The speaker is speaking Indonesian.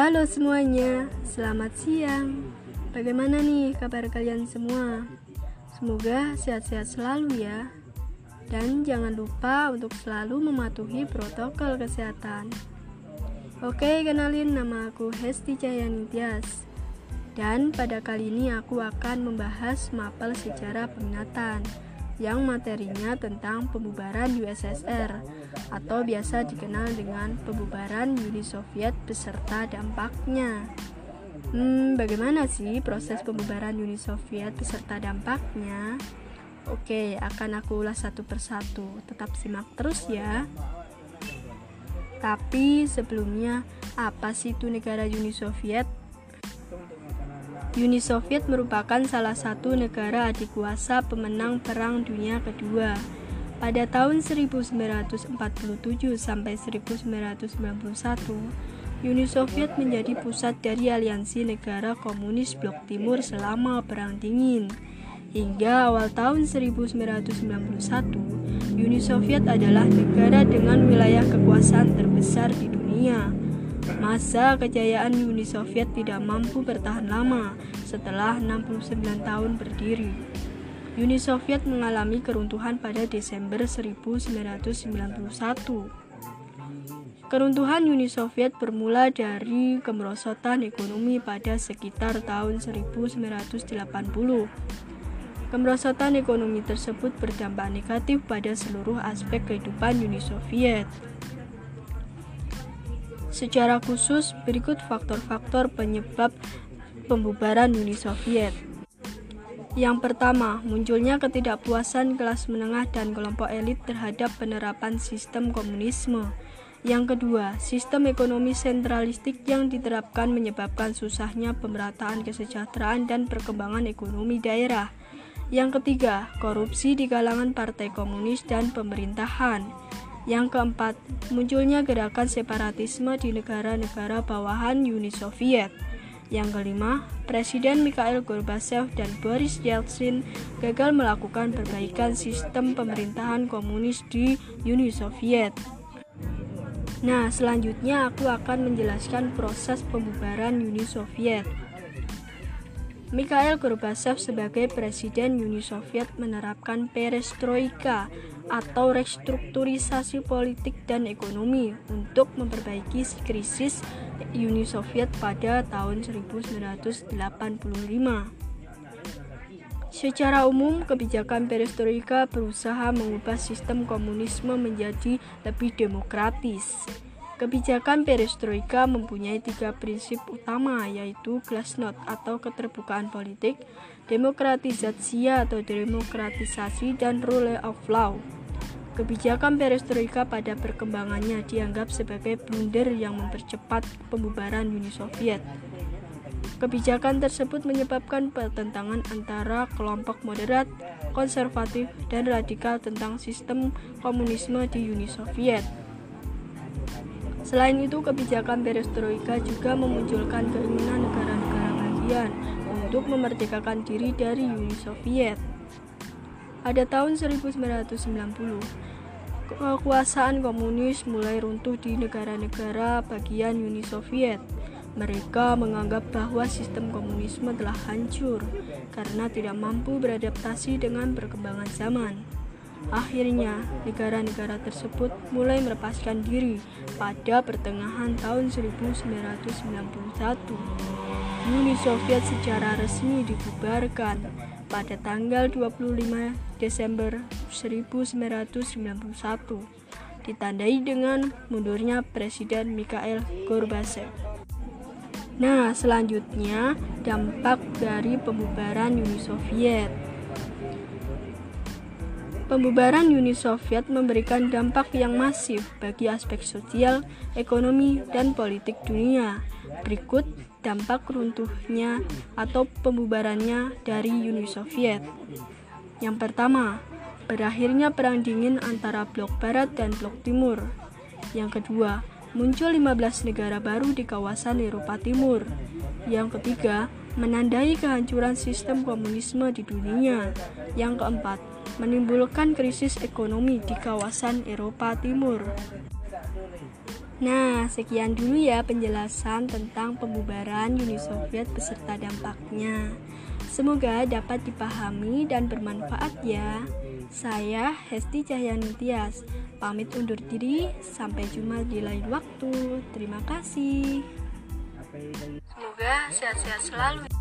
Halo semuanya, selamat siang. Bagaimana nih kabar kalian semua? Semoga sehat-sehat selalu ya. Dan jangan lupa untuk selalu mematuhi protokol kesehatan. Oke, kenalin nama aku Hesti Cahyanitias. Dan pada kali ini aku akan membahas mapel sejarah peminatan yang materinya tentang pembubaran USSR atau biasa dikenal dengan pembubaran Uni Soviet beserta dampaknya. Hmm, bagaimana sih proses pembubaran Uni Soviet beserta dampaknya? Oke, akan aku ulas satu persatu. Tetap simak terus ya. Tapi sebelumnya, apa sih itu negara Uni Soviet? Uni Soviet merupakan salah satu negara adikuasa pemenang Perang Dunia Kedua. Pada tahun 1947 sampai 1991, Uni Soviet menjadi pusat dari aliansi negara komunis Blok Timur selama Perang Dingin. Hingga awal tahun 1991, Uni Soviet adalah negara dengan wilayah kekuasaan terbesar di dunia. Masa kejayaan Uni Soviet tidak mampu bertahan lama setelah 69 tahun berdiri. Uni Soviet mengalami keruntuhan pada Desember 1991. Keruntuhan Uni Soviet bermula dari kemerosotan ekonomi pada sekitar tahun 1980. Kemerosotan ekonomi tersebut berdampak negatif pada seluruh aspek kehidupan Uni Soviet. Secara khusus, berikut faktor-faktor penyebab pembubaran Uni Soviet. Yang pertama, munculnya ketidakpuasan kelas menengah dan kelompok elit terhadap penerapan sistem komunisme. Yang kedua, sistem ekonomi sentralistik yang diterapkan menyebabkan susahnya pemerataan kesejahteraan dan perkembangan ekonomi daerah. Yang ketiga, korupsi di kalangan partai komunis dan pemerintahan. Yang keempat, munculnya gerakan separatisme di negara-negara bawahan Uni Soviet. Yang kelima, Presiden Mikhail Gorbachev dan Boris Yeltsin gagal melakukan perbaikan sistem pemerintahan komunis di Uni Soviet. Nah, selanjutnya aku akan menjelaskan proses pembubaran Uni Soviet. Mikhail Gorbachev sebagai Presiden Uni Soviet menerapkan perestroika atau restrukturisasi politik dan ekonomi untuk memperbaiki krisis Uni Soviet pada tahun 1985. Secara umum, kebijakan perestroika berusaha mengubah sistem komunisme menjadi lebih demokratis. Kebijakan perestroika mempunyai tiga prinsip utama yaitu glasnost atau keterbukaan politik, demokratisasi atau demokratisasi, dan rule of law. Kebijakan perestroika pada perkembangannya dianggap sebagai blunder yang mempercepat pembubaran Uni Soviet. Kebijakan tersebut menyebabkan pertentangan antara kelompok moderat, konservatif, dan radikal tentang sistem komunisme di Uni Soviet. Selain itu, kebijakan perestroika juga memunculkan keinginan negara-negara bagian untuk memerdekakan diri dari Uni Soviet. Pada tahun 1990, kekuasaan komunis mulai runtuh di negara-negara bagian Uni Soviet. Mereka menganggap bahwa sistem komunisme telah hancur karena tidak mampu beradaptasi dengan perkembangan zaman. Akhirnya, negara-negara tersebut mulai melepaskan diri pada pertengahan tahun 1991. Uni Soviet secara resmi dibubarkan pada tanggal 25 Desember 1991, ditandai dengan mundurnya Presiden Mikhail Gorbachev. Nah, selanjutnya dampak dari pembubaran Uni Soviet. Pembubaran Uni Soviet memberikan dampak yang masif bagi aspek sosial, ekonomi, dan politik dunia. Berikut dampak runtuhnya atau pembubarannya dari Uni Soviet. Yang pertama, berakhirnya perang dingin antara blok barat dan blok timur. Yang kedua, muncul 15 negara baru di kawasan Eropa Timur. Yang ketiga, menandai kehancuran sistem komunisme di dunia. Yang keempat, menimbulkan krisis ekonomi di kawasan Eropa Timur. Nah, sekian dulu ya penjelasan tentang pembubaran Uni Soviet beserta dampaknya. Semoga dapat dipahami dan bermanfaat ya. Saya Hesti Cahyanitias, pamit undur diri, sampai jumpa di lain waktu. Terima kasih. Semoga sehat-sehat selalu.